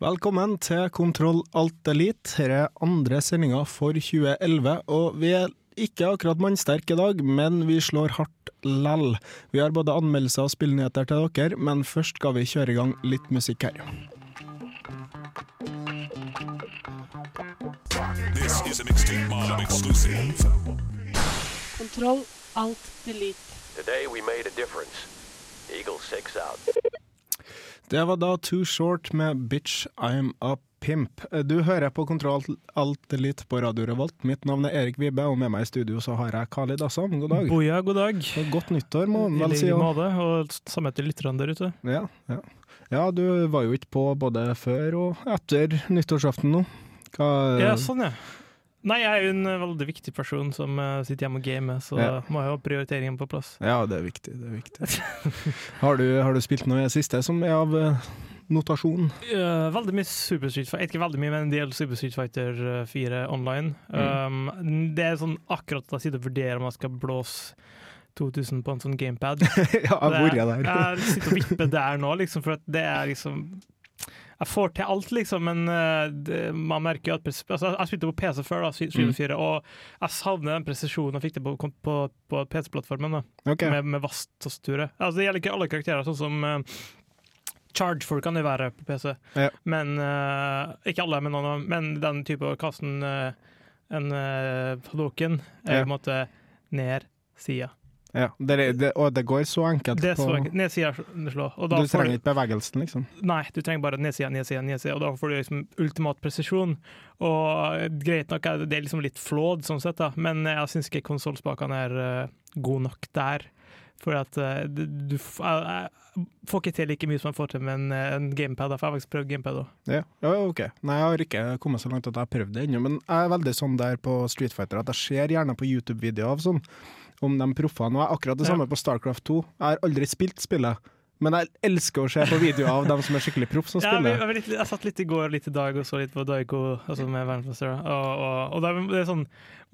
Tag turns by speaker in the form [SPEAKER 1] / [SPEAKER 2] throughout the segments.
[SPEAKER 1] Velkommen til Kontroll Alt Elite. Her er andre sendinga for 2011, og vi er ikke akkurat mannsterke i dag, men vi slår hardt lell. Vi har både anmeldelser og spillnyheter til dere, men først skal vi kjøre i gang litt musikk her.
[SPEAKER 2] This is a mixtape mob exclusive.
[SPEAKER 3] Kontroll, alt, delete.
[SPEAKER 4] Today we made a difference. Eagle 6 out.
[SPEAKER 1] Det var da Too Short med Bitch I'm a Pimp. Du hører på Kontroll Alt litt på Radio Revolt. Mitt navn er Erik Vibe, og med meg i studio så har jeg Khalid Assam. God dag.
[SPEAKER 5] Boja, god dag.
[SPEAKER 1] Godt nyttår, må man
[SPEAKER 5] I
[SPEAKER 1] vel si.
[SPEAKER 5] like
[SPEAKER 1] og-
[SPEAKER 5] måte, og samme til lytterne der ute.
[SPEAKER 1] Ja, ja. ja, du var jo ikke på både før og etter nyttårsaften nå. Hva,
[SPEAKER 5] Ja, sånn, ja. Nei, jeg er jo en eh, veldig viktig person som eh, sitter hjemme og gamer, så
[SPEAKER 1] Ja.
[SPEAKER 5] må jeg ha prioriteringen på plass.
[SPEAKER 1] Ja, det er viktig. Det er viktig. har, du, har du spilt noe i det siste som er av eh, notasjon?
[SPEAKER 5] Uh, veldig mye Super Street Fighter, ikke veldig mye, men en del Super Street Fighter eh, 4 online.
[SPEAKER 1] Mm.
[SPEAKER 5] Um, det er sånn akkurat at jeg sitter og vurderer om jeg skal blåse 2000 på en sånn gamepad.
[SPEAKER 1] ja, jeg er det?
[SPEAKER 5] Jeg sitter og vipper der nå, liksom, for at det er liksom Jeg får til alt, liksom, men eh, det, man merker at altså, Jeg spilte på PC før, da,
[SPEAKER 1] Mm.
[SPEAKER 5] og jeg savner den presisjonen jeg fikk til på, på, på PC-plattformen. da
[SPEAKER 1] Ok.
[SPEAKER 5] med, med vasttastaturet. Altså, det gjelder ikke alle karakterer, sånn som uh, Charge-folk kan jo være på PC,
[SPEAKER 1] Ja.
[SPEAKER 5] men uh, ikke alle, men, noen, men den type kasten uh, en uh, Hadoken er
[SPEAKER 1] Ja.
[SPEAKER 5] på en måte ned sida.
[SPEAKER 1] Ja, det, er- det, og det går så enkelt.
[SPEAKER 5] Det er så enkelt. Nedsida slår.
[SPEAKER 1] Du trenger ikke bevegelsen, liksom.
[SPEAKER 5] Nei, du trenger bare nedsida, nedsida, nedsida, og da får du liksom ultimat presisjon. Og greit nok, det det er liksom litt flåd sånn sett, da, men jeg syns ikke konsollspakene er uh, gode nok der. For at uh, du, jeg, jeg får ikke til like mye som jeg får til med en, eh, en gamepad. For jeg har faktisk prøvd gamepad òg.
[SPEAKER 1] Ja, ja, ok. Nei, jeg har ikke kommet så langt at jeg har prøvd det ennå, men jeg er veldig sånn der på Street Fighter at jeg ser gjerne på YouTube-videoer av sånn, om de proffene. Og jeg er akkurat det
[SPEAKER 5] Ja.
[SPEAKER 1] samme på Starcraft 2. Jeg har aldri spilt spillet, men jeg elsker å se på videoer av dem som er skikkelig proff som
[SPEAKER 5] Ja, jeg,
[SPEAKER 1] spiller.
[SPEAKER 5] jeg, jeg satt litt i går litt i dag og så litt på Daigo altså med verdensmester. Og, og, og det, er, det er sånn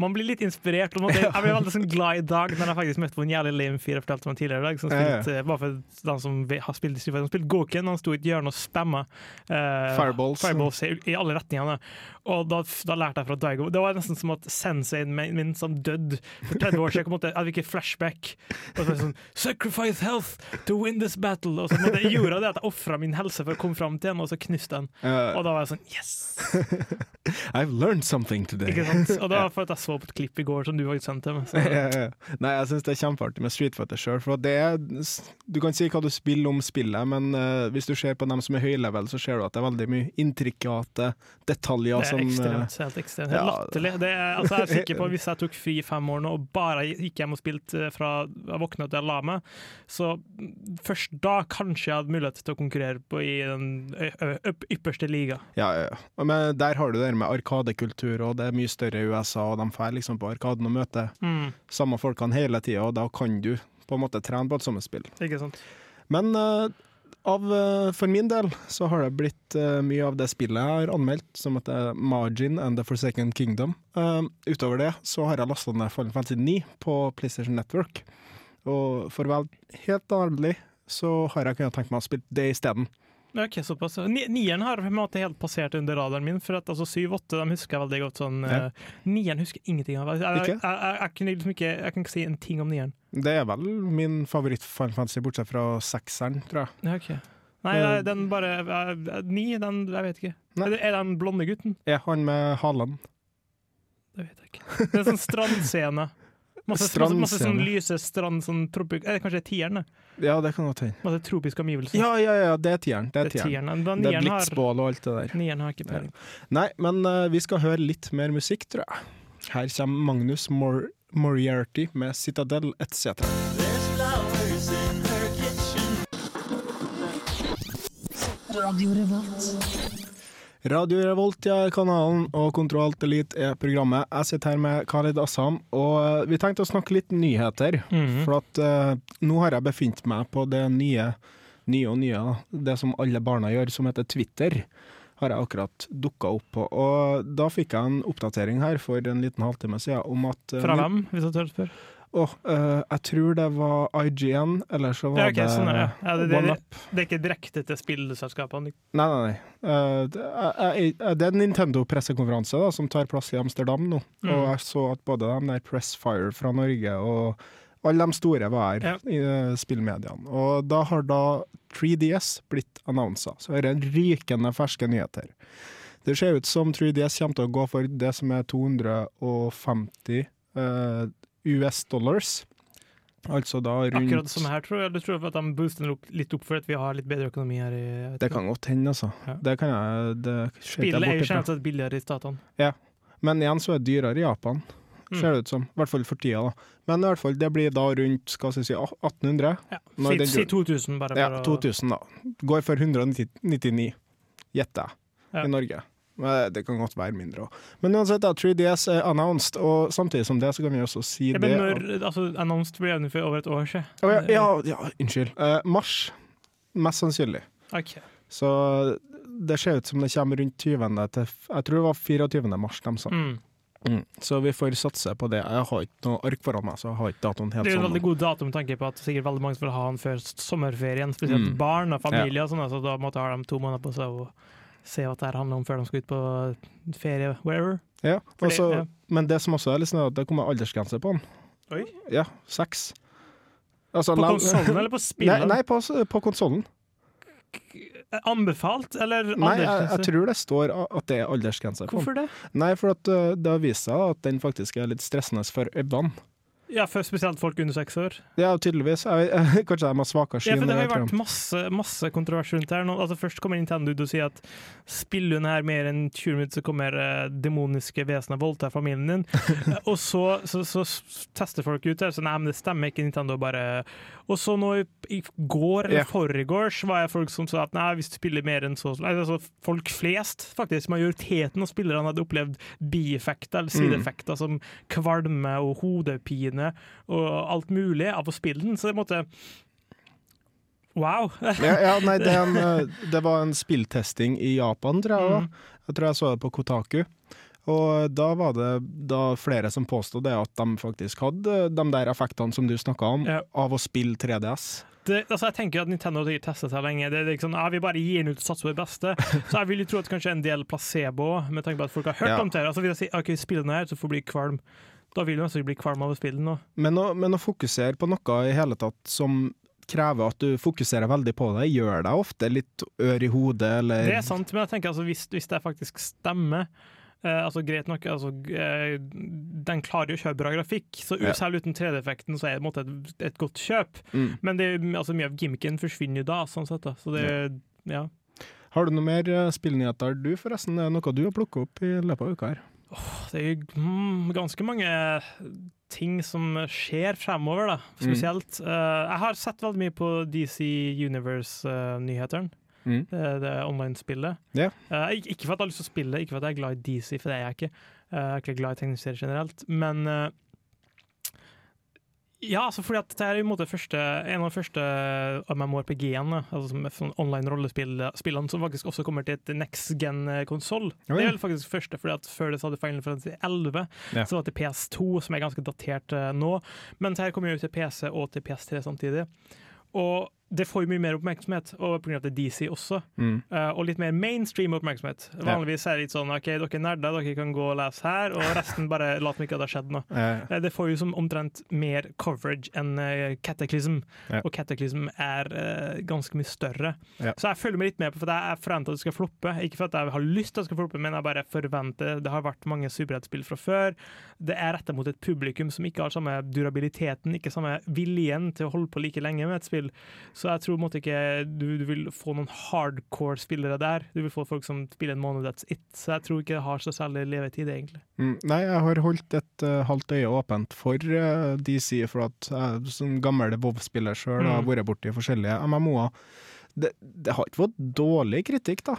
[SPEAKER 5] Man blir litt inspirert. Og jeg ble veldig sånn glad i dag når jeg faktisk møtte på en jævlig lame fyr jeg fortalte om tidligere i dag. Som
[SPEAKER 1] Ja, ja.
[SPEAKER 5] spilte, bare for den som har spilt Street Fighter, spilte Goken. Han sto i et hjørne og spamma eh,
[SPEAKER 1] Fireballs.
[SPEAKER 5] fireballs i, i alle retningene. Og da, da lærte jeg fra Daigo. Det var nesten som at senseien min, min som døde for 30 år siden, jeg hadde ikke flashback. Og så var det sånn Sacrifice health to win this battle! Og så måtte jeg gjorde det at jeg ofra min helse for å komme fram til den, og så knuste den. Og da var jeg sånn Yes!
[SPEAKER 1] I've learned something today.
[SPEAKER 5] Ikke sant? Og det var for at jeg så på et klipp i går som du faktisk sendte meg.
[SPEAKER 1] Nei, jeg syns det er kjempeartig med Street Fighter sjøl. For det er, du kan si hva du spiller om spillet, men uh, hvis du ser på dem som er høylevel, så ser du at det er veldig mye intrikate detaljer
[SPEAKER 5] Det er
[SPEAKER 1] som,
[SPEAKER 5] ekstremt. Helt ekstremt. Helt
[SPEAKER 1] ja.
[SPEAKER 5] latterlig. Det er, altså, jeg er sikker på Hvis jeg tok fri i fem år nå og bare gikk hjem og spilte eh, fra jeg våkna til jeg la meg, så først da kanskje jeg hadde mulighet til å konkurrere på i den ypperste liga.
[SPEAKER 1] Ja, ja. ja. Men der har du det med arkadekultur, og det er mye større i USA, og de drar liksom på Arkaden og møter
[SPEAKER 5] Mm,
[SPEAKER 1] samme folkene hele tida, og da kan du på en måte trene på et sommerspill.
[SPEAKER 5] ikke sant?
[SPEAKER 1] Men uh, av, uh, for min del så har det blitt uh, mye av det spillet jeg har anmeldt, som heter Margin and The Forsaken Kingdom. Utover det så har jeg lasta ned Fallen Fantasy 9 på PlayStation Network. Og for å være helt ærlig så har jeg kunnet tenkt meg å spille det isteden.
[SPEAKER 5] Ok, såpass. Ni- Nieren har på en måte helt passert under radaren min, for at altså 7-8 de husker jeg veldig godt. sånn
[SPEAKER 1] Ja.
[SPEAKER 5] eh, Nieren husker ingenting av. Jeg, jeg, jeg, kunne liksom ikke, jeg kan ikke si en ting om nieren.
[SPEAKER 1] Det er vel min favoritt-Final Fantasy, bortsett fra sekseren, tror jeg.
[SPEAKER 5] Ja, ok. Nei, uh, den bare uh, Ni, den Jeg vet ikke.
[SPEAKER 1] Nei.
[SPEAKER 5] Er det- Er den blonde gutten?
[SPEAKER 1] Er han med halen?
[SPEAKER 5] Det vet jeg ikke. Det er sånn strandscene. Masse, masse, masse sånn lyse strand, sånn tropik... Eh, kanskje det er tieren? det?
[SPEAKER 1] Ja, det kan godt hende.
[SPEAKER 5] Masse tropiske omgivelser.
[SPEAKER 1] Ja, ja, ja, det er tieren. Det er
[SPEAKER 5] det er
[SPEAKER 1] tieren. Det er blikkspål og alt det der.
[SPEAKER 5] nieren har ikke peiling.
[SPEAKER 1] Nei, men uh, vi skal høre litt mer musikk, tror jeg. Her kommer Magnus Mor Moriarty med Citadel etc. Radio Revolt er kanalen, og Kontroll Elite er programmet. Jeg sitter her med Khaled Assam, og eh, vi tenkte å snakke litt nyheter.
[SPEAKER 5] Mhm.
[SPEAKER 1] For at uh, nå har jeg befint meg på det nye, nye og nye, det som alle barna gjør, som heter Twitter. Har jeg akkurat dukka opp på. Og da fikk jeg en oppdatering her for en liten halvtime siden om at uh,
[SPEAKER 5] Fra hvem, hvis jeg tør spørre?
[SPEAKER 1] Åh, uh, jeg tror det var IGN, eller så var
[SPEAKER 5] Ja, ok, sånn, ja. Ja, det- det-. Det er ikke direkte til spillselskapene?
[SPEAKER 1] Nei, nei, nei. Uh, det, er, det er en Nintendo-pressekonferanse som tar plass i Amsterdam nå.
[SPEAKER 5] Mm.
[SPEAKER 1] Og jeg så at både de der Pressfire fra Norge og alle de store var her i eh, spillmediene. Og da har da 3DS blitt annonsa. Så det er rykende ferske nyheter. Det ser ut som 3DS kommer til å gå for det som er 250 eh, US dollars. Altså da rundt
[SPEAKER 5] Akkurat som her, tror jeg. Du tror at de booster opp, litt opp for at vi har litt bedre økonomi her? i
[SPEAKER 1] Det kan godt hende, altså.
[SPEAKER 5] Ja.
[SPEAKER 1] Det kan jeg det
[SPEAKER 5] Spillet er jo generelt sett billigere i statene.
[SPEAKER 1] Men igjen så er det dyrere i Japan,
[SPEAKER 5] Mm.
[SPEAKER 1] ser det ut som. I hvert fall for tida, da. Men i hvert fall, det blir da rundt skal jeg si, 1800.
[SPEAKER 5] Ja. Si,
[SPEAKER 1] den-
[SPEAKER 5] si 2000, bare
[SPEAKER 1] Ja, 2000, da. Går for 199, gjetter jeg,
[SPEAKER 5] Ja.
[SPEAKER 1] i Norge. Det kan godt være mindre òg. Men uansett, da, 3DS er announced, og samtidig som det så kan vi også si
[SPEAKER 5] ja,
[SPEAKER 1] det
[SPEAKER 5] Men når altså, announced ble evnet for over et år siden.
[SPEAKER 1] Oh, ja, ja, ja, unnskyld. Uh, mars, mest sannsynlig.
[SPEAKER 5] Okay.
[SPEAKER 1] Så det ser ut som det kommer rundt 20. til Jeg tror det var 24. mars de sa.
[SPEAKER 5] Mm.
[SPEAKER 1] Mm. Så vi får satse på det. Jeg har ikke noe ark foran meg, så jeg har ikke datoen helt
[SPEAKER 5] Det er jo en
[SPEAKER 1] sånn.
[SPEAKER 5] veldig god dato med tanke på at sikkert veldig mange vil ha den før sommerferien. Spesielt
[SPEAKER 1] Mm.
[SPEAKER 5] barn og familier, og sånn, så da måtte ha dem to måneder på seg å se hva det her handler om før de skal ut på ferie, wherever.
[SPEAKER 1] Ja, også,
[SPEAKER 5] det- ja.
[SPEAKER 1] Men det som også er litt sånn, det kommer aldersgrense på den.
[SPEAKER 5] Oi.
[SPEAKER 1] Ja, seks. Altså,
[SPEAKER 5] På konsollen eller på
[SPEAKER 1] Nei,
[SPEAKER 5] spillet?
[SPEAKER 1] nei på, på konsollen.
[SPEAKER 5] Anbefalt, eller
[SPEAKER 1] Nei, jeg, jeg tror det står at det er aldersgrense.
[SPEAKER 5] Hvorfor det?
[SPEAKER 1] Nei, for at uh, det har vist seg at den faktisk er litt stressende for øynene.
[SPEAKER 5] Ja, for spesielt folk under seks år.
[SPEAKER 1] Ja, tydeligvis. Jeg, kanskje de har svakere
[SPEAKER 5] Ja, for Det har jo vært masse, masse kontrovers rundt her. nå. Altså, først kommer Nintendo ut og sier at spiller hun her mer enn 20 minutter, så kommer eh, demoniske vesener voldta familien din. Eh, og så, så, så tester folk ut her så nei, men det stemmer ikke. Nintendo bare Og så nå i, i går eller
[SPEAKER 1] yeah.
[SPEAKER 5] forgårs var jeg folk som sa at nei, hvis du spiller mer enn så altså, Folk flest, faktisk, majoriteten av spillerne hadde opplevd bieffekter eller
[SPEAKER 1] Mm.
[SPEAKER 5] som kvalme og hodepine og alt mulig av å spille den. Så det måtte Wow!
[SPEAKER 1] Ja, ja, nei, det, en, uh, det var en spilltesting i Japan, tror jeg.
[SPEAKER 5] Mm.
[SPEAKER 1] Jeg tror jeg så det på Kotaku. Og da var det da flere som påstod det at de faktisk hadde de der effektene som du snakka om,
[SPEAKER 5] Ja.
[SPEAKER 1] av å spille 3DS.
[SPEAKER 5] Det, altså jeg tenker at Nintendo har testet seg lenge. Det, det er sånn, ja, Vi bare gir den ut og satser på det beste. Så jeg vil jo tro at kanskje en del placebo, med tanke på at folk har hørt
[SPEAKER 1] Ja.
[SPEAKER 5] om det. Altså Hvis jeg sier ok, spill den her, så får det bli kvalm. Da vil du nesten bli kvalm av å spille den.
[SPEAKER 1] Men men å fokusere på noe i hele tatt som krever at du fokuserer veldig på det, gjør deg ofte litt ør i hodet, eller
[SPEAKER 5] Det er sant, men jeg tenker altså hvis, hvis det faktisk stemmer eh, altså Greit nok, altså, eh, den klarer jo å kjøre bra grafikk, så
[SPEAKER 1] Ja.
[SPEAKER 5] selv uten 3D-effekten så er det måte et, et godt kjøp.
[SPEAKER 1] Mm.
[SPEAKER 5] Men det, altså, mye av gimmicken forsvinner jo da, sånn sett. da. Så det, ja.
[SPEAKER 1] Har du noe mer eh, spillnyheter du, forresten? Er det noe du har plukka opp i løpet av uka her?
[SPEAKER 5] Det er mm, ganske mange ting som skjer fremover, da,
[SPEAKER 1] Mm.
[SPEAKER 5] spesielt. Eh, jeg har sett veldig mye på DC Universe-nyhetene.
[SPEAKER 1] Mm.
[SPEAKER 5] det, det online-spillet.
[SPEAKER 1] Yeah.
[SPEAKER 5] Uh, ikke, for at jeg har lyst til å spille, ikke for at jeg er glad i DC, for det er jeg ikke. Eh, jeg er ikke glad i tegneserier generelt. Men eh, ja, altså fordi at det er en måte første, en av de første MMORPG-ene, altså som sånn online rollespillene, som faktisk også kommer til et next gen-konsoll. Det er vel faktisk første, fordi at før det så hadde Final Fantasy 11,
[SPEAKER 1] Ja.
[SPEAKER 5] så var det til PS2, som er ganske datert eh, nå. Men det her kommer jo til PC og til PS3 samtidig. Og det får jo mye mer oppmerksomhet, og av at det er DC også.
[SPEAKER 1] Mm.
[SPEAKER 5] Uh, og litt mer mainstream oppmerksomhet. Vanligvis er det litt sånn OK, dere er nerder, dere kan gå og lese her, og resten bare lat som ikke det har skjedd noe.
[SPEAKER 1] Eh,
[SPEAKER 5] Det får jo som omtrent mer coverage enn uh, Cataclysm,
[SPEAKER 1] yeah.
[SPEAKER 5] og Cataclysm er ganske mye større.
[SPEAKER 1] Yeah.
[SPEAKER 5] Så jeg følger meg litt med på for jeg forventer at det skal floppe. Ikke for at jeg har lyst til at det skal floppe, men jeg bare forventer Det har vært mange superheltspill fra før. Det er retta mot et publikum som ikke har samme durabiliteten, ikke samme viljen til å holde på like lenge med et spill. Så jeg tror måtte ikke du, du vil få noen hardcore spillere der. Du vil få folk som spiller en måned, that's it. Så jeg tror ikke det har så særlig levetid, egentlig.
[SPEAKER 1] Mm, Nei, jeg har holdt et uh, halvt øye åpent for uh, DC, for at jeg som gammel WoW-spiller sjøl har
[SPEAKER 5] Mm.
[SPEAKER 1] vært borti forskjellige MMO-er. Det, det har ikke fått dårlig kritikk, da.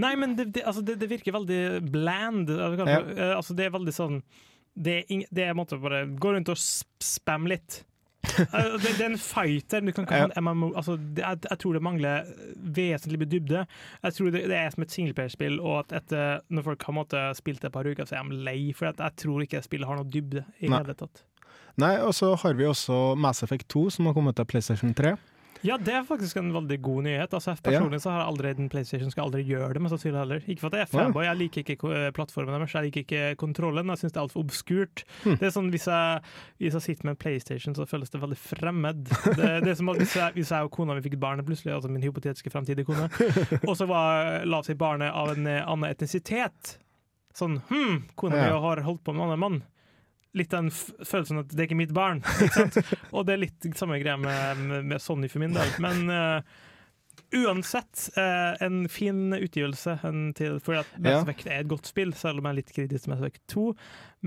[SPEAKER 5] Nei, men det, det, altså, det, det virker veldig bland. Altså, kanskje, eh, altså, det er veldig sånn Det er, ing, det er en måte bare gå rundt og spamme litt. Det, det er en fighter. Du kan ikke ha en MMO. Altså, det, jeg, jeg tror det mangler vesentlig med dybde. Jeg tror det, det er som et singleplayerspill, og at etter, når folk har måtte, spilt det et par uker, så er de lei. For jeg tror ikke spillet har noe dybde i
[SPEAKER 1] det
[SPEAKER 5] hele tatt.
[SPEAKER 1] Nei, og så har vi også Mass Effect 2, som har kommet til PlayStation 3.
[SPEAKER 5] Ja, det er faktisk en veldig god nyhet. Altså, personlig så har jeg aldri en PlayStation, skal aldri gjøre det. Men så heller. Ikke for at jeg er fanboy, jeg liker ikke eh, plattformen deres, jeg liker ikke kontrollen. Jeg syns det er altfor obskurt. Det er sånn, hvis jeg, hvis jeg sitter med en PlayStation, så føles det veldig fremmed. Det, det er som at hvis jeg, hvis jeg og kona mi fikk barn plutselig, altså min hypotetiske fremtidige kone, og så var, la seg barnet av en annen etnisitet Sånn hm, kona mi har holdt på med en annen mann. Litt den følelsen at det er ikke mitt barn. Ikke? Og det er litt samme greia med, med, Sonny for min del. Men uh, uansett, uh, en fin utgivelse. En til, fordi at Mass
[SPEAKER 1] Ja.
[SPEAKER 5] Er et godt spill, selv om jeg er litt kritisk til Mass Effect 2.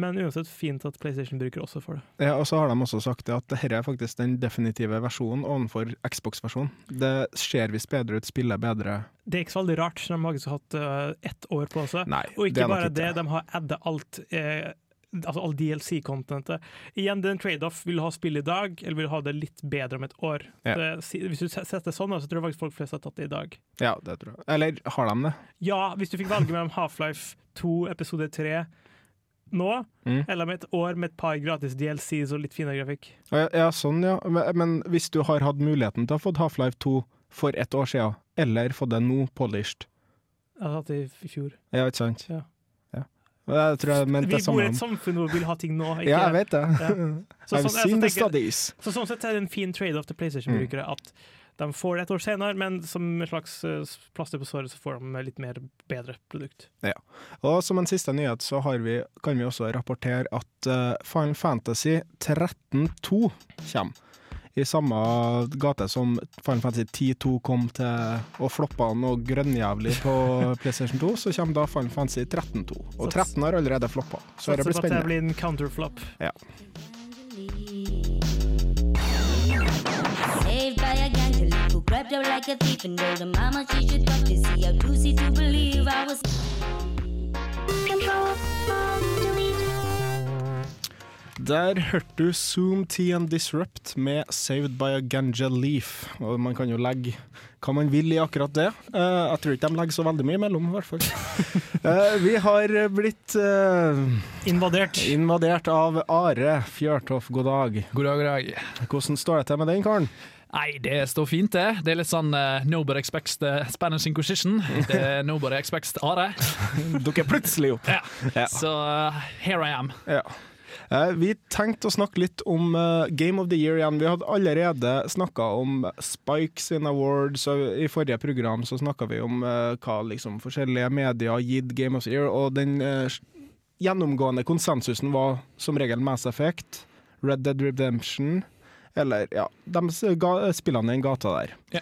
[SPEAKER 5] Men uansett fint at PlayStation bruker også for det.
[SPEAKER 1] Ja, og så har de også sagt det at dette er faktisk den definitive versjonen overfor Xbox-versjonen. Det ser visst bedre ut, spiller bedre.
[SPEAKER 5] Det er ikke så veldig rart, de har faktisk hatt uh, ett år på seg.
[SPEAKER 1] Nei,
[SPEAKER 5] Og ikke bare
[SPEAKER 1] ikke
[SPEAKER 5] det, de har adda alt eh, Altså all DLC-contentet. Igjen, det er en trade-off. Vil du ha spill i dag, eller vil du ha det litt bedre om et år?
[SPEAKER 1] Ja.
[SPEAKER 5] Det, hvis du setter det sånn, så tror jeg faktisk folk flest har tatt det i dag.
[SPEAKER 1] Ja, det tror jeg. Eller har de det?
[SPEAKER 5] Ja, hvis du fikk valget mellom Half-Life 2 episode 3 nå,
[SPEAKER 1] Mm.
[SPEAKER 5] eller med et år med et par gratis DLCs og litt finere grafikk.
[SPEAKER 1] Ja, ja, sånn, ja. Men, men hvis du har hatt muligheten til å ha fått Half-Life 2 for ett år siden, eller fått det nå polished
[SPEAKER 5] Jeg har hatt det i fjor.
[SPEAKER 1] Ja, ikke sant?
[SPEAKER 5] Ja.
[SPEAKER 1] Jeg tror jeg mente
[SPEAKER 5] Vi bor i et samfunn hvor vi vil ha ting nå. Ikke?
[SPEAKER 1] Ja, jeg vet det.
[SPEAKER 5] Ja. Så
[SPEAKER 1] I've
[SPEAKER 5] sånn-
[SPEAKER 1] seen
[SPEAKER 5] så
[SPEAKER 1] the studies.
[SPEAKER 5] Så sånn sett er det en fin trade-off til PlayStation-brukere at de får det et år senere, men som en slags eh, plaster på såret så får de litt mer bedre produkt. Ja.
[SPEAKER 1] Og som en siste nyhet så har vi, kan vi også rapportere at uh, Final Fantasy 13.2 kommer. I samme gate som Final Fantasy 10-2 kom til og floppa noe grønnjævlig på PlayStation 2, så kommer da Final Fantasy 13-2. Og 13 har allerede floppa, så det blir
[SPEAKER 5] Satser på at det blir en counterflop.
[SPEAKER 1] Ja.
[SPEAKER 6] Saved by a gang who grabbed her like a thief and told her mama she should got to see how juicy to believe I was.
[SPEAKER 1] Der hørte du Zoom T and Disrupt med Saved by a Ganja Leaf. Og man kan jo legge hva man vil i akkurat det. Uh, jeg tror ikke de legger så veldig mye imellom, i hvert fall. uh, vi har blitt uh,
[SPEAKER 5] Invadert.
[SPEAKER 1] invadert av Are Fjørtoft, god dag.
[SPEAKER 7] God dag, god dag.
[SPEAKER 1] Hvordan står det til med den karen?
[SPEAKER 7] Nei, det står fint, det. Det er litt sånn uh, Nobody expects the Spanish Inquisition. Det er Nobody expects Are.
[SPEAKER 1] Dukker plutselig opp.
[SPEAKER 7] Ja.
[SPEAKER 1] Ja.
[SPEAKER 7] Så uh, here I am.
[SPEAKER 1] Ja. Eh, Vi tenkte å snakke litt om eh, Game of the Year igjen. Vi hadde allerede snakka om Spikes in Awards, i forrige program så snakka vi om eh, hva liksom forskjellige medier har gitt Game of the Year, og den gjennomgående konsensusen var som regel Mass Effect, Red Dead Redemption, eller ja, de spillene i den gata der.
[SPEAKER 7] Ja.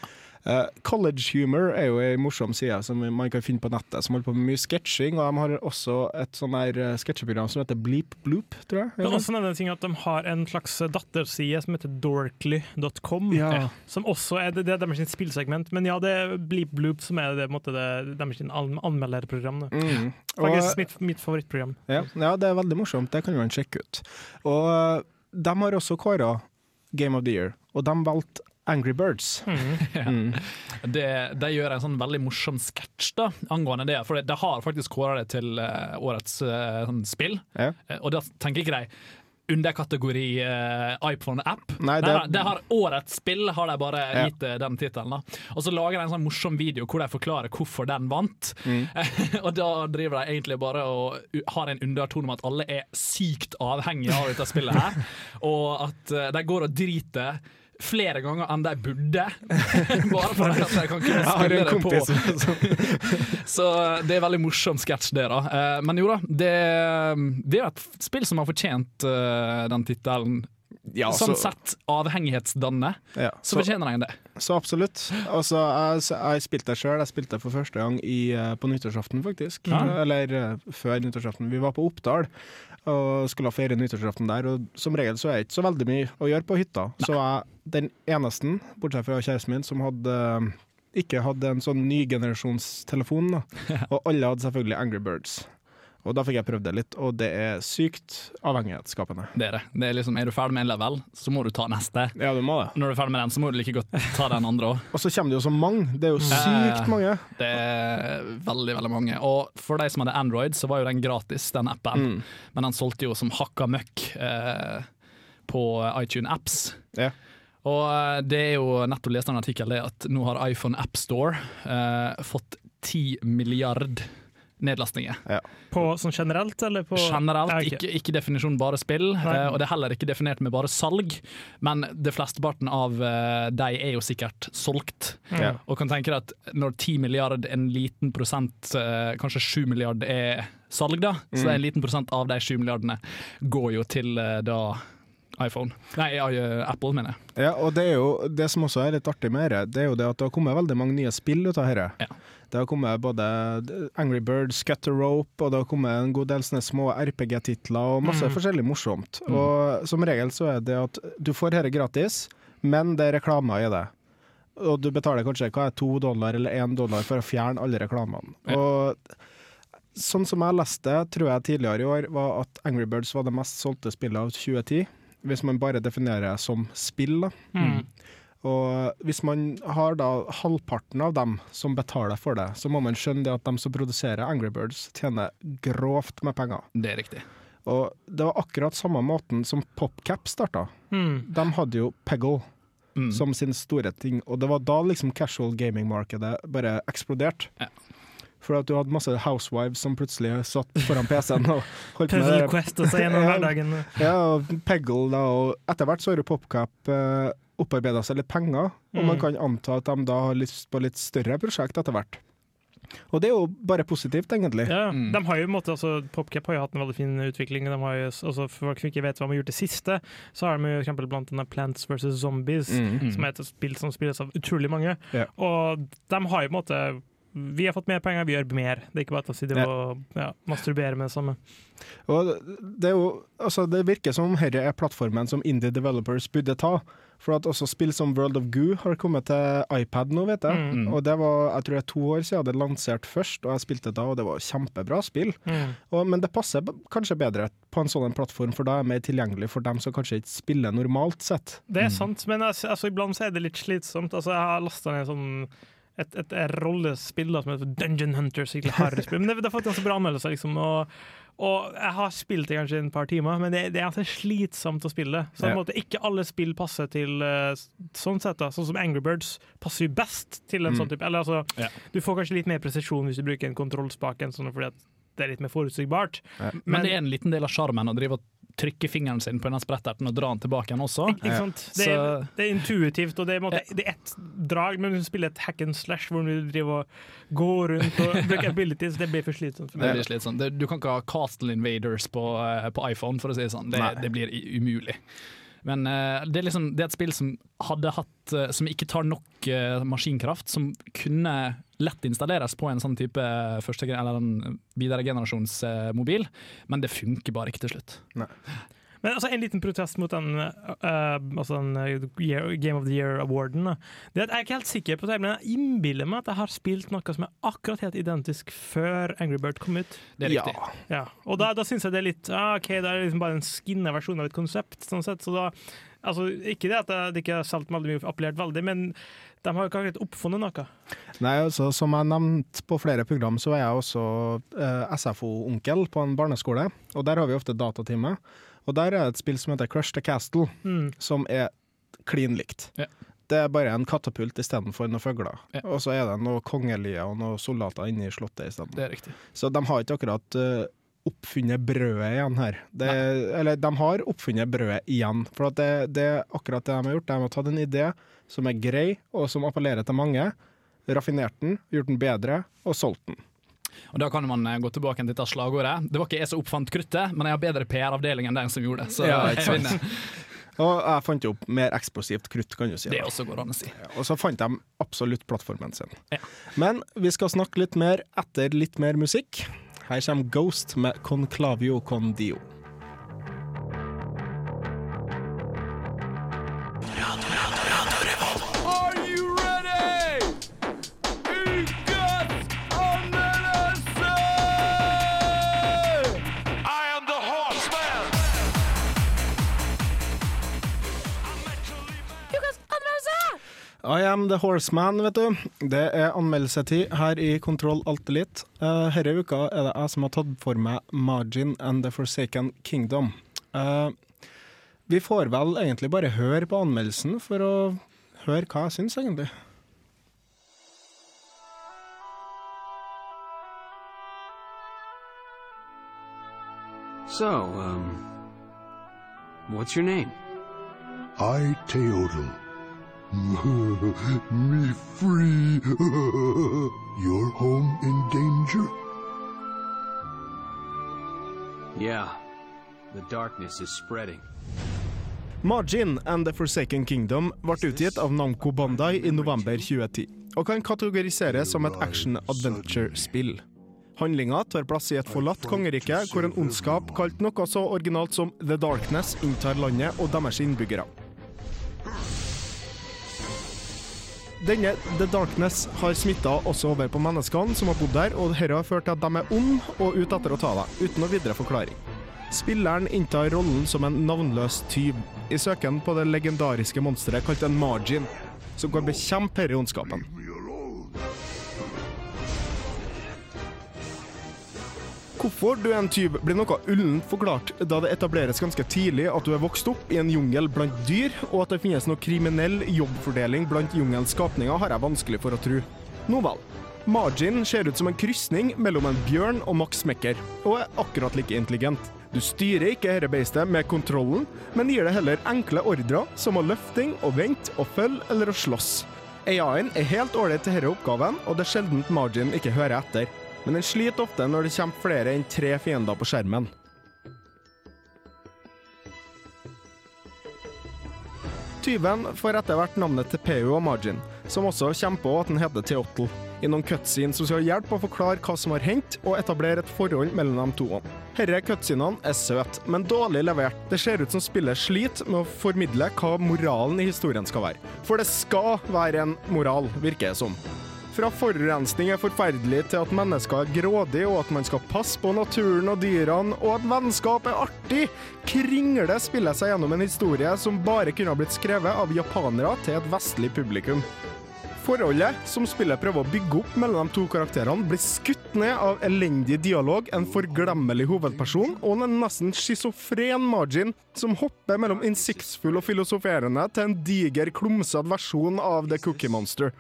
[SPEAKER 1] Eh, College Humor er jo ei morsom side som man kan finne på nettet, som holder på med mye sketsjing. Og de har også et sånn der eh, sketsjeprogram som heter Bleep Bloop, tror jeg.
[SPEAKER 5] Det er også nevne en ting at De har en slags datterside som heter dorkly.com,
[SPEAKER 1] Ja.
[SPEAKER 5] som også er det, det er deres spillsegment. Men ja, det er Bleep Bloop som er det, måte, det, deres anmelderprogram.
[SPEAKER 1] Mm.
[SPEAKER 5] Faktisk
[SPEAKER 1] Og,
[SPEAKER 5] mitt, mitt favorittprogram.
[SPEAKER 1] ja, ja, det er veldig morsomt. Det kan man sjekke ut. Og eh, de har også kåra Game of the Year, og de valgte Angry Birds. Mm.
[SPEAKER 7] Det, de gjør en sånn veldig morsom sketsj da, angående det. For de har faktisk kåra det til uh, årets uh, sånn spill.
[SPEAKER 1] Ja.
[SPEAKER 7] Eh, og da tenker ikke de underkategori uh, iPhone-app.
[SPEAKER 1] Nei,
[SPEAKER 7] Det,
[SPEAKER 1] Nei,
[SPEAKER 7] det har årets spill, har de bare
[SPEAKER 1] Ja.
[SPEAKER 7] gitt den tittelen. Og så lager de en sånn morsom video hvor de forklarer hvorfor den vant.
[SPEAKER 1] Mm.
[SPEAKER 7] og da driver de egentlig bare og har en undertone om at alle er sykt avhengige av dette spillet her. og at de går og driter flere ganger enn de burde. bare for at de kan kunne spille det på. Så det er veldig morsom sketsj, det, da. Eh, Men jo da, det, det er et spill som har fortjent eh, den tittelen.
[SPEAKER 1] Ja,
[SPEAKER 7] sånn
[SPEAKER 1] så-
[SPEAKER 7] sett avhengighetsdannende,
[SPEAKER 1] ja,
[SPEAKER 7] så fortjener den det.
[SPEAKER 1] Så absolutt. Altså, jeg, jeg spilte det sjøl. Jeg spilte det for første gang i, eh, på nyttårsaften, faktisk.
[SPEAKER 7] Ja.
[SPEAKER 1] Eller eh, før nyttårsaften. Vi var på Oppdal og skulle feire nyttårsaften der. Og som regel så er det ikke så veldig mye å gjøre på hytta. Så jeg den eneste, bortsett fra kjæresten min, som hadde eh, ikke hadde en sånn nygenerasjonstelefon, og alle hadde selvfølgelig Angry Birds. Og da fikk jeg prøvd det litt, og det er sykt avhengighetsskapende.
[SPEAKER 7] Det er det. det er, liksom, er du ferdig med en level, så må du ta neste.
[SPEAKER 1] Ja, du må det.
[SPEAKER 7] Når du er ferdig med den, så må du like godt ta den andre òg.
[SPEAKER 1] Og så kommer det jo så mange. Det er jo sykt mange.
[SPEAKER 7] Det er veldig, veldig mange. Og for de som hadde Android, så var jo den gratis, den appen.
[SPEAKER 1] Mm.
[SPEAKER 7] Men den solgte jo som hakka møkk eh, på iTune Apps.
[SPEAKER 1] Ja.
[SPEAKER 7] Og eh, det er jo nettopp lest en artikkel det at nå har iPhone App Store eh, fått 10 milliard nedlastninger.
[SPEAKER 5] På sånn generelt, eller på
[SPEAKER 7] Generelt,
[SPEAKER 5] Ja, ok.
[SPEAKER 7] ikke, ikke definisjonen bare spill, eh, og det er heller ikke definert med bare salg, men det flesteparten av uh, de er jo sikkert solgt.
[SPEAKER 1] Ja.
[SPEAKER 7] Og kan tenke deg at når 10 milliard, en liten prosent, uh, kanskje 7 milliard er salg, da, så
[SPEAKER 1] er
[SPEAKER 7] en liten prosent av de 7 milliardene går jo til da iPhone. Nei, eh, Apple, mener jeg.
[SPEAKER 1] Ja, og det, er jo, det som også er litt artig med det, det er jo det at det har kommet veldig mange nye spill ut av dette.
[SPEAKER 7] Ja.
[SPEAKER 1] Det har kommet både Angry Birds, Scatter Rope, og det har kommet en god del sånne små RPG-titler og masse
[SPEAKER 5] Mm.
[SPEAKER 1] forskjellig morsomt.
[SPEAKER 7] Mm.
[SPEAKER 1] Og som regel så er det at du får dette gratis, men det er reklamer i det. Og du betaler kanskje hva er to dollar eller én dollar for å fjerne alle reklamene.
[SPEAKER 7] Ja.
[SPEAKER 1] Og sånn som jeg leste, tror jeg tidligere i år, var at Angry Birds var det mest solgte spillet av 2010. Hvis man bare definerer det som spill, da.
[SPEAKER 5] Mm.
[SPEAKER 1] Og hvis man har da halvparten av dem som betaler for det, så må man skjønne det at de som produserer Angry Birds, tjener grovt med penger.
[SPEAKER 7] Det er riktig.
[SPEAKER 1] Og det var akkurat samme måten som PopCap starta.
[SPEAKER 5] Mm.
[SPEAKER 1] De hadde jo Peggle
[SPEAKER 7] Mm.
[SPEAKER 1] som sin store ting, og det var da liksom casual gaming-markedet bare eksploderte.
[SPEAKER 7] Ja.
[SPEAKER 1] For at du hadde masse housewives som plutselig satt foran PC-en og holdt med
[SPEAKER 5] Puzzle. Quest og seg gjennom hverdagen.
[SPEAKER 1] Ja, og Peggle da, og etter hvert så har jo PopCap eh, opparbeida seg litt penger, og man
[SPEAKER 5] Mm.
[SPEAKER 1] kan anta at de da har lyst på litt større prosjekt etter hvert. Og det er jo bare positivt, egentlig.
[SPEAKER 5] Ja,
[SPEAKER 7] Mm.
[SPEAKER 5] de har jo, en måte, altså, PopCap har jo hatt en veldig fin utvikling. De har jo, altså, for folk som ikke vet hva de har gjort det siste, så har de jo eksempel blant annet Plants vs. Zombies,
[SPEAKER 1] Mm.
[SPEAKER 5] som er et spill som spilles av utrolig mange.
[SPEAKER 1] Yeah.
[SPEAKER 5] Og de har jo på en måte Vi har fått mer penger, vi gjør mer. Det er ikke bare å
[SPEAKER 1] sitte
[SPEAKER 5] og ja, masturbere med det samme.
[SPEAKER 1] Og det, er jo, altså det virker som om dette er plattformen som indie developers burde ta. For at også spill som World of Goo har kommet til iPad nå, vet jeg.
[SPEAKER 5] Mm.
[SPEAKER 1] Og det var jeg tror det er to år siden jeg hadde lansert først, og jeg spilte da, og det var kjempebra spill.
[SPEAKER 5] Mm.
[SPEAKER 1] Og, men det passer kanskje bedre på en sånn plattform, for da er det mer tilgjengelig for dem som kanskje ikke spiller normalt sett.
[SPEAKER 5] Det er sant, men altså, iblant så er det litt slitsomt. Altså, jeg har lasta ned sånn et, et, et rollespill da, som heter Dungeon Hunters. skikkelig. Men det, det har fått ganske bra anmeldelser, liksom. Og, og jeg har spilt det kanskje i et par timer, men det, det er altså slitsomt å spille. Så på en
[SPEAKER 1] Ja.
[SPEAKER 5] måte, ikke alle spill passer til eh, sånn sett. da Sånn som Angry Birds passer jo best til en
[SPEAKER 1] Mm.
[SPEAKER 5] sånn type. Eller altså,
[SPEAKER 7] Ja.
[SPEAKER 5] du får kanskje litt mer presisjon hvis du bruker en kontrollspak enn sånn fordi at det er litt mer forutsigbart.
[SPEAKER 7] Men det er en liten del av sjarmen å drive og trykke fingeren sin på denne spretterten og dra den tilbake igjen også.
[SPEAKER 5] Ikke, ikke sant? Det, er, det er intuitivt, og det er, måte, det er ett drag, men du spiller et hack and slash hvor du driver og går rundt og bruker abilities, det blir for slitsomt. for
[SPEAKER 7] Det blir slitsomt. Det- Du kan ikke ha Castle Invaders på, eh, på iPhone, for å si det sånn. Det, det blir umulig. Men uh, det, er liksom, det er et spill som hadde hatt uh, Som ikke tar nok uh, maskinkraft, som kunne lett installeres på en sånn type første, eller en videre generasjons men det funker bare ikke til slutt.
[SPEAKER 5] Men altså, en liten protest mot den, uh, altså den uh, year, Game of the Year-awarden. Det at Jeg er ikke helt sikker på det, men jeg innbiller meg at jeg har spilt noe som er akkurat helt identisk før Angry Bird kom ut.
[SPEAKER 7] Det er riktig.
[SPEAKER 5] Ja, Og da, da syns jeg det er litt ah, OK, det er liksom bare en skinna versjon av et konsept. sånn sett, så da Altså, Ikke det at det- det ikke har solgt veldig mye, appellert veldig, men de har jo ikke akkurat oppfunnet noe.
[SPEAKER 1] Nei, altså, Som jeg nevnte på flere program, så er jeg også eh, SFO-onkel på en barneskole. Og der har vi ofte datatime. Og der er et spill som heter Crush the Castle,
[SPEAKER 5] Mm.
[SPEAKER 1] som er klin likt.
[SPEAKER 7] Ja.
[SPEAKER 1] Det er bare en katapult istedenfor noen fugler.
[SPEAKER 7] Ja.
[SPEAKER 1] Og så er det noen kongelige og noen soldater inne i slottet isteden. Så de har ikke akkurat uh, oppfunnet brødet igjen her. Det, eller de har oppfunnet brødet igjen. For at det, det er akkurat det de har gjort. De har tatt en idé som er grei, og som appellerer til mange. Raffinert den, gjort den bedre, og solgt den.
[SPEAKER 7] Og Da kan man eh, gå tilbake til dette slagordet. Det var ikke jeg som oppfant kruttet, men jeg har bedre PR-avdeling enn den som gjorde det. Så
[SPEAKER 1] Ja,
[SPEAKER 7] jeg vinner.
[SPEAKER 1] Og jeg fant jo opp mer eksplosivt krutt, kan du si.
[SPEAKER 7] Det også går an å si.
[SPEAKER 1] Og så fant de absolutt plattformen sin.
[SPEAKER 7] Ja.
[SPEAKER 1] Men vi skal snakke litt mer etter litt mer musikk. Her kommer Ghost med Conclavio con Dio. The horseman, vet du. Det er anmeldelsetid her i Kontroll Alt Elite. Uh, Denne uka er det jeg som har tatt for meg Margin and the Forsaken Kingdom. Uh, vi får vel egentlig bare høre på anmeldelsen for å høre hva jeg syns, egentlig.
[SPEAKER 8] So, um, what's your name?
[SPEAKER 9] I, Teodel. Me free. Your home in danger?
[SPEAKER 8] Yeah, the darkness is spreading.
[SPEAKER 1] Margin and The Forsaken Kingdom ble utgitt av Namco Bandai i november 2010, og kan kategoriseres som et action-adventure-spill. Handlinga tar plass i et forlatt kongerike, hvor en ondskap kalt noe så originalt som The Darkness inntar landet og deres innbyggere. Denne The Darkness har smitta også over på menneskene som har bodd der, og dette har ført til at de er onde og ute etter å ta deg, uten noe videre forklaring. Spilleren inntar rollen som en navnløs tyv, i søken på det legendariske monsteret kalt en margin, som kan bekjempe denne ondskapen. Hvorfor du er en tyv blir noe ullent forklart, da det etableres ganske tidlig at du er vokst opp i en jungel blant dyr, og at det finnes noe kriminell jobbfordeling blant jungelens skapninger, har jeg vanskelig for å tro. Nå vel. Margin ser ut som en krysning mellom en bjørn og Max Mekker, og er akkurat like intelligent. Du styrer ikke dette beistet med kontrollen, men gir det heller enkle ordrer, som å løfting og vente og følge eller å slåss. AI-en er helt ålreit til denne oppgaven, og det er sjelden Margin ikke hører etter. Men den sliter ofte når det kommer flere enn tre fiender på skjermen. Tyven får etter hvert navnet til Peu og Margin, som også kommer på at den heter Theotl. I noen cutscenes som skal hjelpe å forklare hva som har hendt, og etablere et forhold mellom de to. Disse cutscenene er søte, men dårlig levert. Det ser ut som spillet sliter med å formidle hva moralen i historien skal være. For det skal være en moral, virker det som. Fra forurensning er forferdelig til at mennesker er grådige, og at man skal passe på naturen og dyrene, og at vennskap er artig, kringle spiller seg gjennom en historie som bare kunne ha blitt skrevet av japanere til et vestlig publikum. Forholdet som spillet prøver å bygge opp mellom de to karakterene, blir skutt ned av elendig dialog, en forglemmelig hovedperson og en nesten schizofren margin som hopper mellom innsiktsfull og filosoferende til en diger, klumsete versjon av The Cookie Monster.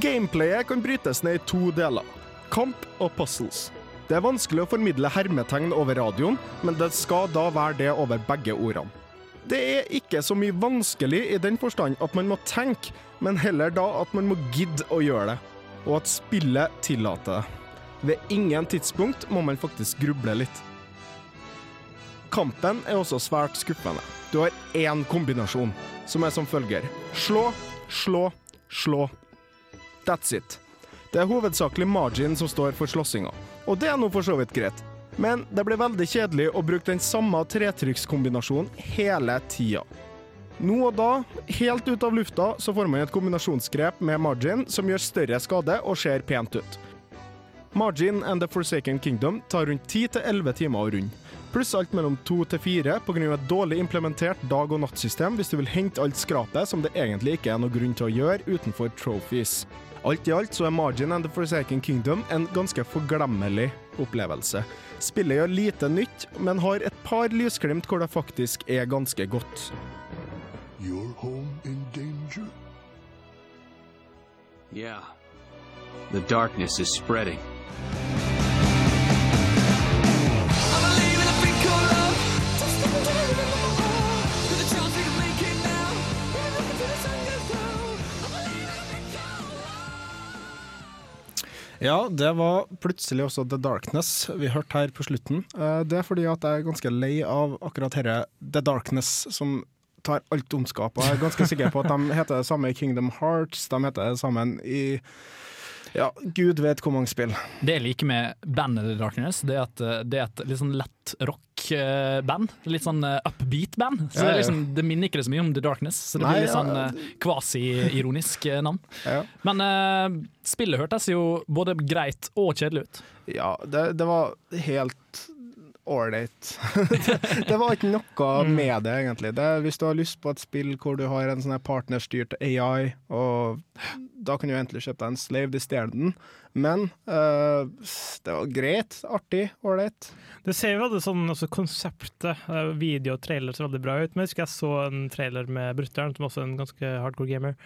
[SPEAKER 1] Gameplayet kan brytes ned i to deler. Kamp og puzzles. Det er vanskelig å formidle hermetegn over radioen, men det skal da være det over begge ordene. Det er ikke så mye vanskelig i den forstand at man må tenke, men heller da at man må gidde å gjøre det, og at spillet tillater det. Ved ingen tidspunkt må man faktisk gruble litt. Kampen er også svært skuffende. Du har én kombinasjon, som er som følger. Slå, slå, slå. That's it. Det er hovedsakelig margin som står for slåssinga, og det er nå for så vidt greit. Men det blir veldig kjedelig å bruke den samme tretrikkskombinasjonen hele tida. Nå og da, helt ut av lufta, så får man et kombinasjonsgrep med margin som gjør større skade og ser pent ut. Margin and The Forsaken Kingdom tar rundt 10-11 timer å runde. Pluss alt mellom 2 til fire pga. et dårlig implementert dag- og nattsystem hvis du vil hente alt skrapet som det egentlig ikke er noe grunn til å gjøre utenfor trophies. Alt i alt så er Margin and The Forsaken Kingdom en ganske forglemmelig opplevelse. Spillet gjør lite nytt, men har et par lysglimt hvor det faktisk er ganske godt.
[SPEAKER 9] Your home in danger?
[SPEAKER 8] Yeah. The darkness is spreading.
[SPEAKER 1] Ja, det var plutselig også The Darkness vi hørte her på slutten. Eh, Det er fordi at jeg er ganske lei av akkurat dette The Darkness, som tar alt ondskap. Og jeg er ganske sikker på at de heter det samme i Kingdom Hearts, de heter det sammen i ja, gud vet hvor mange spill.
[SPEAKER 7] Det jeg liker med bandet The Darkness, det er at eh, det er et litt sånn lett rock-band. Litt sånn eh, upbeat-band. Så
[SPEAKER 1] Ja,
[SPEAKER 7] det, er liksom, det minner ikke det så mye om The Darkness, så det
[SPEAKER 1] Nei,
[SPEAKER 7] blir litt
[SPEAKER 1] ja,
[SPEAKER 7] sånn eh, kvasi-ironisk navn.
[SPEAKER 1] Ja.
[SPEAKER 7] Men uh, spillet hørtes jo både greit og kjedelig ut.
[SPEAKER 1] Ja, det, det var helt ålreit. det, var ikke noe med det, egentlig. Det, hvis du har lyst på et spill hvor du har en sånn partnerstyrt AI, og da kan du egentlig kjøpe deg en Slave isteden. Men uh, det var greit, artig, ålreit.
[SPEAKER 5] Det ser jo veldig sånn altså konseptet, eh, video og trailer ser veldig bra ut. Men jeg husker jeg så en trailer med brutter'n, som også er en ganske hardcore gamer.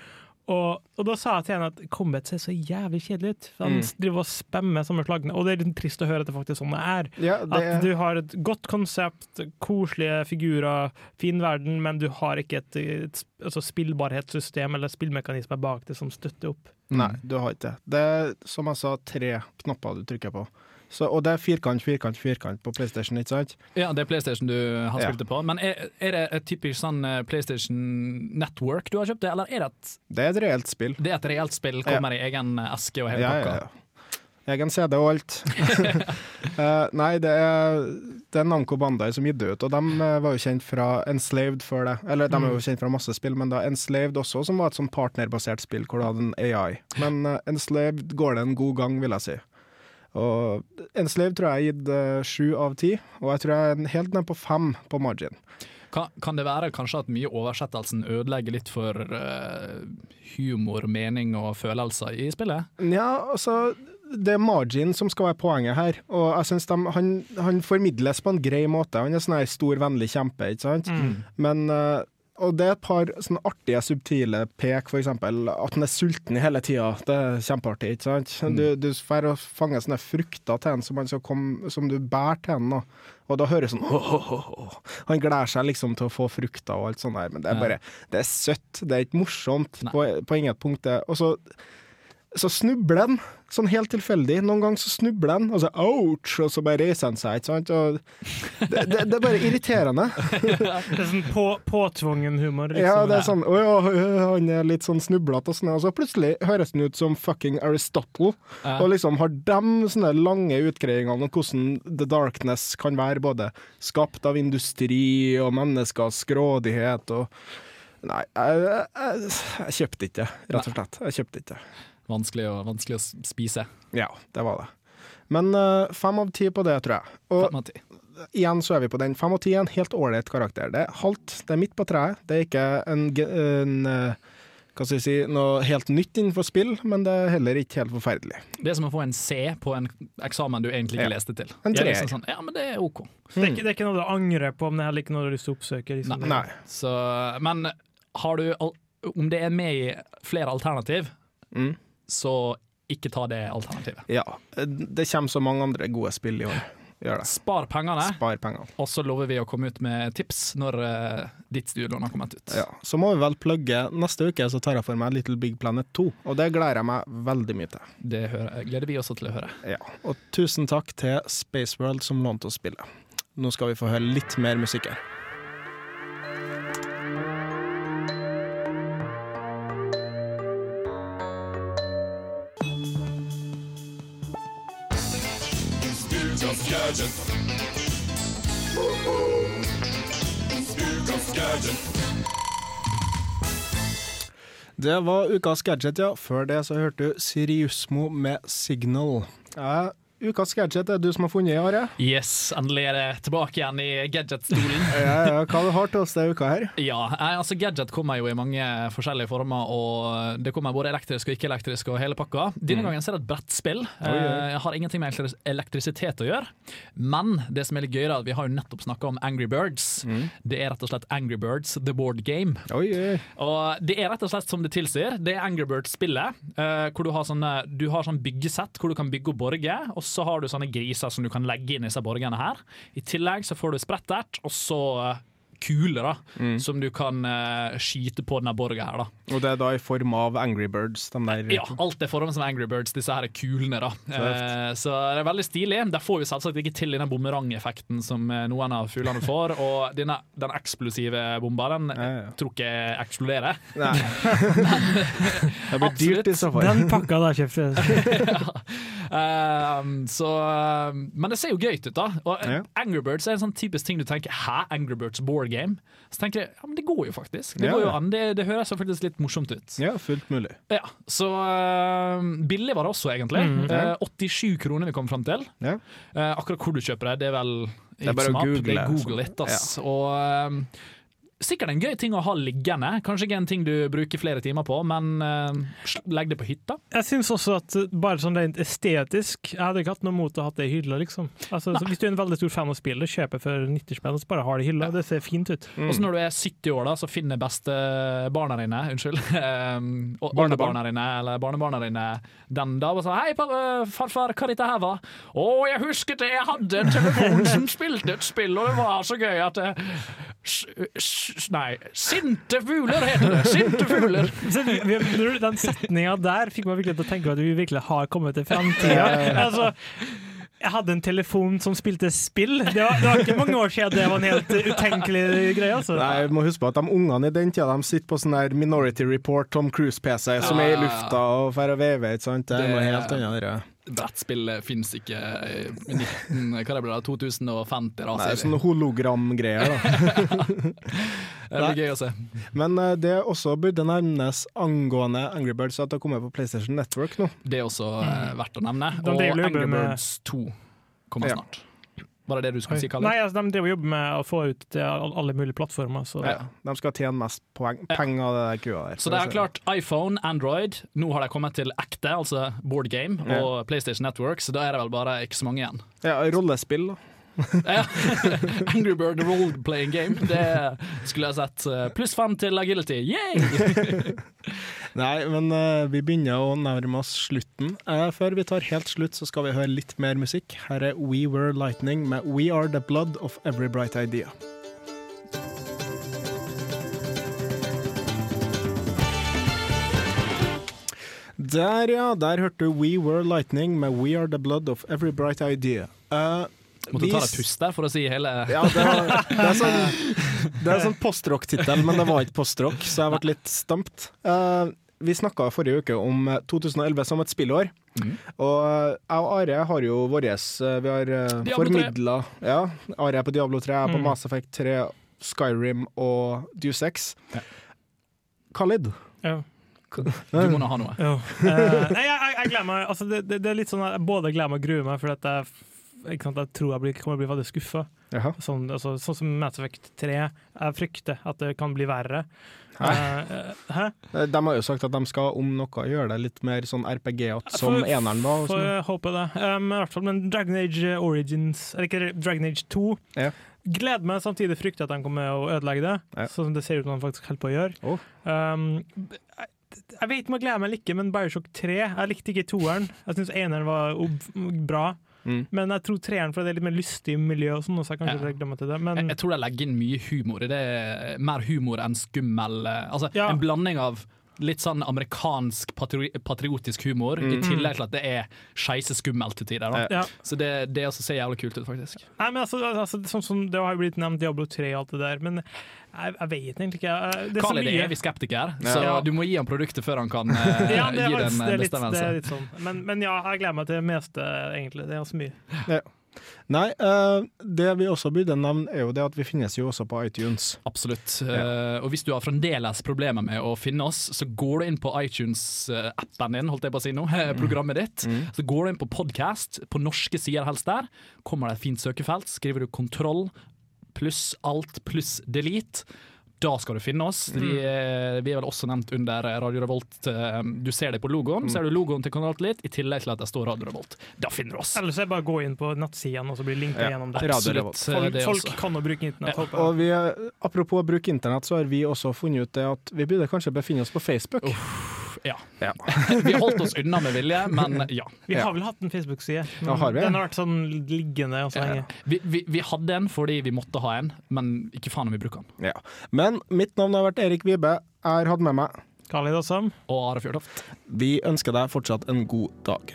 [SPEAKER 5] Og, og da sa jeg til henne at Combat ser så jævlig kjedelig ut. For Han
[SPEAKER 1] Mm.
[SPEAKER 5] driver og spammer samme slagene. og det er litt trist å høre at det faktisk sånn det er.
[SPEAKER 1] Ja, det
[SPEAKER 5] At du har et godt konsept, koselige figurer, fin verden, men du har ikke et, et altså spillbarhetssystem eller spillmekanismer bak det som støtter opp.
[SPEAKER 1] Nei, du har ikke det. Det er som jeg sa, tre knapper du trykker på. Så, og det er firkant, firkant, firkant på PlayStation, ikke sant?
[SPEAKER 7] Ja, det er PlayStation du har spilt det på. Men er, er det et typisk sånn eh, PlayStation Network du har kjøpt det, eller er det et,
[SPEAKER 1] Det er et reelt spill.
[SPEAKER 7] det er et reelt spill, kommer i egen eske og hele
[SPEAKER 1] Ja,
[SPEAKER 7] pakka?
[SPEAKER 1] ja, ja. Egen CD og alt. uh, nei, det er, det er Namco Bandai som gitt det ut, og de eh, var jo kjent fra Enslaved før det. Eller de er jo kjent fra masse spill, men da Enslaved også, som var et sånn partnerbasert spill hvor du hadde en AI. Men uh, Enslaved går det en god gang, vil jeg si. Og Enslaved tror jeg har gitt eh, sju av ti, og jeg tror jeg er helt ned på fem på margin.
[SPEAKER 7] Kan, kan det være kanskje at mye oversettelsen ødelegger litt for uh, humor, mening og følelser i spillet?
[SPEAKER 1] Ja, altså det er margin som skal være poenget her. Og jeg synes de, han, han formidles på en grei måte. Han er sånn her stor, vennlig kjempe, ikke sant? Men eh, Og det er et par sånne artige, subtile pek, eksempel at han er sulten hele tida. Det er kjempeartig, ikke sant? Du, du får fange sånne frukter til han som, komme, som du bærer til han. Da. Og da høres sånn oh, oh, åh». Han gleder seg liksom til å få frukter og alt sånt der, men det er bare Det er søtt, det er ikke morsomt
[SPEAKER 7] Nei.
[SPEAKER 1] på, på ingen punkt. Og så så snubler han, sånn helt tilfeldig. Noen ganger så snubler han, og så ouch, og så bare reiser han seg. ikke sant? Det, det, det er bare irriterende.
[SPEAKER 5] Det er sånn på, påtvungen humor. Liksom.
[SPEAKER 1] Ja, det er sånn Å ja, han er litt sånn snublete og sånn, og så plutselig høres han ut som fucking Aristotle.
[SPEAKER 7] Ja.
[SPEAKER 1] Og liksom har dem sånne lange utgreiingene om hvordan The Darkness kan være både skapt av industri og menneskers grådighet og Nei, jeg, jeg, jeg kjøpte ikke, rett og slett. Jeg kjøpte ikke.
[SPEAKER 7] Vanskelig å, vanskelig å spise.
[SPEAKER 1] Ja, det var det. Men uh, fem av ti på det, tror jeg. Og
[SPEAKER 7] Fem av ti.
[SPEAKER 1] igjen så er vi på den. Fem av ti er en helt ålreit karakter. Det er halvt, det er midt på treet. Det er ikke en, en eh, hva skal jeg si, noe helt nytt innenfor spill, men det er heller ikke helt forferdelig.
[SPEAKER 7] Det er som å få en C på en eksamen du egentlig ikke
[SPEAKER 1] Ja.
[SPEAKER 7] leste til.
[SPEAKER 1] En
[SPEAKER 7] Det er
[SPEAKER 1] treer.
[SPEAKER 7] liksom sånn, ja, men det er OK.
[SPEAKER 5] Det, er ikke, det er ikke noe du angrer på, men det er heller ikke noe du har lyst til å oppsøke. Liksom.
[SPEAKER 1] Nei.
[SPEAKER 7] Så, men har du Om det er med i flere alternativ,
[SPEAKER 1] Mm.
[SPEAKER 7] Så ikke ta det alternativet.
[SPEAKER 1] Ja. Det kommer så mange andre gode spill i år.
[SPEAKER 7] Spar pengene,
[SPEAKER 1] Spar pengene.
[SPEAKER 7] og så lover vi å komme ut med tips når uh, ditt studielån har kommet ut.
[SPEAKER 1] Ja. Så må vi vel plugge Neste uke så tar jeg for meg Little Big Planet 2, og det gleder jeg meg veldig mye til.
[SPEAKER 7] Det gleder vi også til å høre.
[SPEAKER 1] Ja. Og tusen takk til Spaceworld som lånte oss spillet. Nå skal vi få høre litt mer musikk her. Det var ukas gadget, ja. Før det så hørte du Siriusmo med Signal. Ja, ukas gadget er du som har funnet, Are.
[SPEAKER 7] Yes, endelig er det tilbake igjen i gadget-stolen.
[SPEAKER 1] Ja, ja, hva du har til oss denne uka her?
[SPEAKER 7] Ja, altså Gadget kommer jo i mange forskjellige former, og det kommer både elektrisk og ikke-elektrisk og hele pakka. Denne gangen så er det et brettspill.
[SPEAKER 1] Mm. Oi, oi.
[SPEAKER 7] Eh, Jeg har ingenting med elektris- elektrisitet å gjøre, men det som er litt gøyere, er at vi har jo nettopp snakka om Angry Birds.
[SPEAKER 1] Mm.
[SPEAKER 7] Det er rett og slett Angry Birds The Board Game.
[SPEAKER 1] Oi, oi.
[SPEAKER 7] Og det er rett og slett som det tilsier. Det er Angry Birds-spillet, eh, hvor du har sånne Du har sånn byggesett hvor du kan bygge og borge. og så har du sånne griser som du kan legge inn i disse borgene her. I tillegg så får du sprettert, og så eh, kuler, da,
[SPEAKER 1] Mm.
[SPEAKER 7] som du kan uh, skyte på denne borga her, da.
[SPEAKER 1] Og det er da i form av Angry Birds, de der
[SPEAKER 7] Ja, alt er formet som Angry Birds, disse her kulene, da. Eh, så det er veldig stilig. De får jo selvsagt ikke til denne bumerangeffekten som eh, noen av fuglene får, og denne, den eksplosive bomba, den
[SPEAKER 1] Ja, ja.
[SPEAKER 7] tror ikke jeg eksploderer.
[SPEAKER 1] Nei. det blir dyrt i så fall.
[SPEAKER 5] Den pakka der kjøpte ja.
[SPEAKER 7] eh, så, um, men det ser jo gøy ut, da. Og
[SPEAKER 1] Ja.
[SPEAKER 7] Angry Birds er en sånn typisk ting du tenker Hæ, Angry Birds board game? Så tenker jeg ja, men det går jo faktisk. Det,
[SPEAKER 1] Ja,
[SPEAKER 7] går jo an. Det, det høres jo faktisk litt morsomt ut.
[SPEAKER 1] Ja, fullt mulig.
[SPEAKER 7] Ja, Så uh, billig var det også, egentlig.
[SPEAKER 1] Mm,
[SPEAKER 7] ja. uh, 87 kroner vi kom fram til.
[SPEAKER 1] Ja.
[SPEAKER 7] Uh, akkurat hvor du kjøper det, det er vel
[SPEAKER 1] Det er bare å google,
[SPEAKER 7] Det. Google litt, ass. Og um, Sikkert en gøy ting å ha liggende. Kanskje ikke en ting du bruker flere timer på, men uh, legg det på hytta.
[SPEAKER 5] Jeg syns også at uh, bare sånn rent estetisk Jeg hadde ikke hatt noe mot å ha det i hylla, liksom. Altså, så hvis du er en veldig stor fan av spillet, kjøper for 90 spenn og så bare har det i hylla. Det ser fint ut.
[SPEAKER 1] Mm.
[SPEAKER 7] Og så når du er 70 år, da, så finner bestebarna dine Unnskyld. Um, og barnebarna dine eller barnebarna dine den da og sa Hei, farfar, hva dette her var? Å, jeg husket det, jeg hadde en telefon som spilte et spill, og det var så gøy at s, Nei, Sinte fugler heter det! Sinte fugler!
[SPEAKER 5] Den setninga der fikk meg virkelig til å tenke at vi virkelig har kommet til framtida. Altså, jeg hadde en telefon som spilte spill. Det var, det var ikke mange år siden det var en helt utenkelig greie. Altså.
[SPEAKER 1] Nei, jeg må huske på at de ungene i den tida de sitter på sånn der Minority Report Tom Cruise-PC som er i lufta og fer og veiver. Det er noe
[SPEAKER 7] Det-
[SPEAKER 1] helt annet. Det.
[SPEAKER 7] Brettspillet fins ikke i 19, hva det ble da, 2050. Da,
[SPEAKER 1] Nei, sånn hologramgreier, da.
[SPEAKER 7] Det blir gøy å se.
[SPEAKER 1] Men eh, det også burde nevnes angående Angry Birds at det har kommet på PlayStation Network nå.
[SPEAKER 7] Det er også eh, verdt å nevne. Og Angry Birds 2 kommer
[SPEAKER 1] Ja.
[SPEAKER 7] snart. Var det det du skulle si, Kalle?
[SPEAKER 5] Nei, altså, de driver jobber med å få ut til alle mulige plattformer. Så.
[SPEAKER 1] Ja. De skal tjene mest poeng, penger det kua der.
[SPEAKER 7] Så det er klart iPhone, Android. Nå har de kommet til ekte, altså board game,
[SPEAKER 1] Ja.
[SPEAKER 7] og PlayStation Network, så da er det vel bare ikke så mange igjen.
[SPEAKER 1] Ja, rollespill, da.
[SPEAKER 7] Ja. Angry Bird role-playing game, det skulle jeg sett. eh, Pluss fem til agility, yay!
[SPEAKER 1] Nei, men uh, vi begynner å nærme oss slutten. Uh, før vi tar helt slutt, så skal vi høre litt mer musikk. Her er We Were Lightning med We Are The Blood of Every Bright Idea. Der, ja. Der hørte du We Were Lightning med We Are The Blood of Every Bright Idea. Eh,
[SPEAKER 7] Måtte
[SPEAKER 1] vi
[SPEAKER 7] ta deg pust der for å si hele
[SPEAKER 1] Ja, det, var, det er sånn, det er sånn postrock-tittel, men det var ikke postrock, så jeg ble litt stumpt. Uh, vi snakka forrige uke om eh, 2011 som et spillår.
[SPEAKER 7] Mm.
[SPEAKER 1] Og eh, jeg og Are har jo våres eh, Vi har uh, formidla ja, Are er på Diablo 3, jeg er på
[SPEAKER 5] Mm.
[SPEAKER 1] Mass Effect 3, Skyrim og Deuce X. Khalid.
[SPEAKER 5] Ja.
[SPEAKER 7] Du må nå ha noe.
[SPEAKER 5] Ja. Uh, nei, jeg, jeg, jeg gleder meg altså, det, det, det er litt sånn at jeg både gleder meg og gruer meg, for at jeg, ikke sant, jeg tror jeg blir, kommer til å bli veldig skuffa. Sånn, altså, sånn som Mass Effect 3. Jeg frykter at det kan bli verre.
[SPEAKER 1] Hæ?
[SPEAKER 5] Eh, hæ?
[SPEAKER 1] Eh, De har jo sagt at de skal om noe gjøre det litt mer sånn RPG-ete, som eneren var.
[SPEAKER 5] Får
[SPEAKER 1] sånn.
[SPEAKER 5] håpe det. Um, I hvert fall, men Dragon Age Origins, eller ikke Dragon Age 2
[SPEAKER 1] Ja.
[SPEAKER 5] Gleder meg, samtidig frykter at de kommer å ødelegge det,
[SPEAKER 1] Ja.
[SPEAKER 5] sånn som det ser ut som de faktisk holder på å gjøre.
[SPEAKER 1] Oh.
[SPEAKER 5] Um, jeg, vet vet om jeg gleder meg eller ikke, men Bioshock 3 Jeg likte ikke toeren. Jeg syns eneren var bra.
[SPEAKER 1] Mm.
[SPEAKER 5] Men jeg tror treeren, for det er litt mer lystig miljø, og sånn, så jeg kanskje
[SPEAKER 7] Ja.
[SPEAKER 5] glemmer til det. Men
[SPEAKER 7] Jeg, jeg tror de legger inn mye humor i det. Mer humor enn skummel eh, Altså
[SPEAKER 5] Ja.
[SPEAKER 7] En blanding av litt sånn amerikansk patri patriotisk humor, i
[SPEAKER 1] Mm.
[SPEAKER 7] tillegg til at det er scheisse skummelt til tider. Da.
[SPEAKER 5] ja.
[SPEAKER 7] Så det, det også ser jævlig kult ut, faktisk.
[SPEAKER 5] Nei, men altså, altså sånn som Det har jo blitt nevnt Diablo 3 og alt det der, men jeg, jeg vet egentlig ikke. Det er så
[SPEAKER 7] Khalid er evig skeptiker,
[SPEAKER 1] Ja.
[SPEAKER 7] så
[SPEAKER 5] Ja.
[SPEAKER 7] du må gi ham produktet før han kan eh,
[SPEAKER 5] Ja,
[SPEAKER 7] gi den
[SPEAKER 5] faktisk, det, er litt,
[SPEAKER 7] bestemmelse.
[SPEAKER 5] sånn. Men, men ja, jeg gleder meg til det meste, egentlig. Det er så mye.
[SPEAKER 1] Nei, eh, det vi også burde nevne, er jo det at vi finnes jo også på iTunes.
[SPEAKER 7] Absolutt. Eh, og hvis du har fremdeles problemer med å finne oss, så går du inn på iTunes-appen din, holdt jeg på å si nå, eh, programmet ditt. Så går du inn på podcast, på norske sider helst der. Kommer det et fint søkefelt, skriver du 'kontroll' pluss alt pluss delete. Da skal du finne oss. Vi, eh, vi er vel også nevnt under Radio Revolt. Eh, Du ser det på logoen, ser du logoen til Kanal Litt, i tillegg til at det står Radio Revolt. Da finner du oss.
[SPEAKER 5] Eller så er det bare å gå inn på nettsidene og så blir linka
[SPEAKER 1] Ja,
[SPEAKER 5] gjennom der.
[SPEAKER 7] Absolutt,
[SPEAKER 5] Folk,
[SPEAKER 7] det
[SPEAKER 5] folk kan jo bruke internett, Ja.
[SPEAKER 1] Og vi, apropos å bruke internett, så har vi også funnet ut det at vi burde kanskje befinne oss på Facebook.
[SPEAKER 7] Ja.
[SPEAKER 1] Ja.
[SPEAKER 7] Vi har holdt oss unna med vilje, men ja.
[SPEAKER 5] Vi har vel hatt en Facebook-side,
[SPEAKER 1] Ja, har vi?
[SPEAKER 5] den har vært sånn liggende og så Ja.
[SPEAKER 7] Vi, vi, vi hadde en fordi vi måtte ha en, men ikke faen om vi bruker den.
[SPEAKER 1] Ja. Men mitt navn har vært Erik Vibe. Jeg har hatt med meg
[SPEAKER 5] Khalid også.
[SPEAKER 7] Og Are Fjørtoft.
[SPEAKER 1] Vi ønsker deg fortsatt en god dag.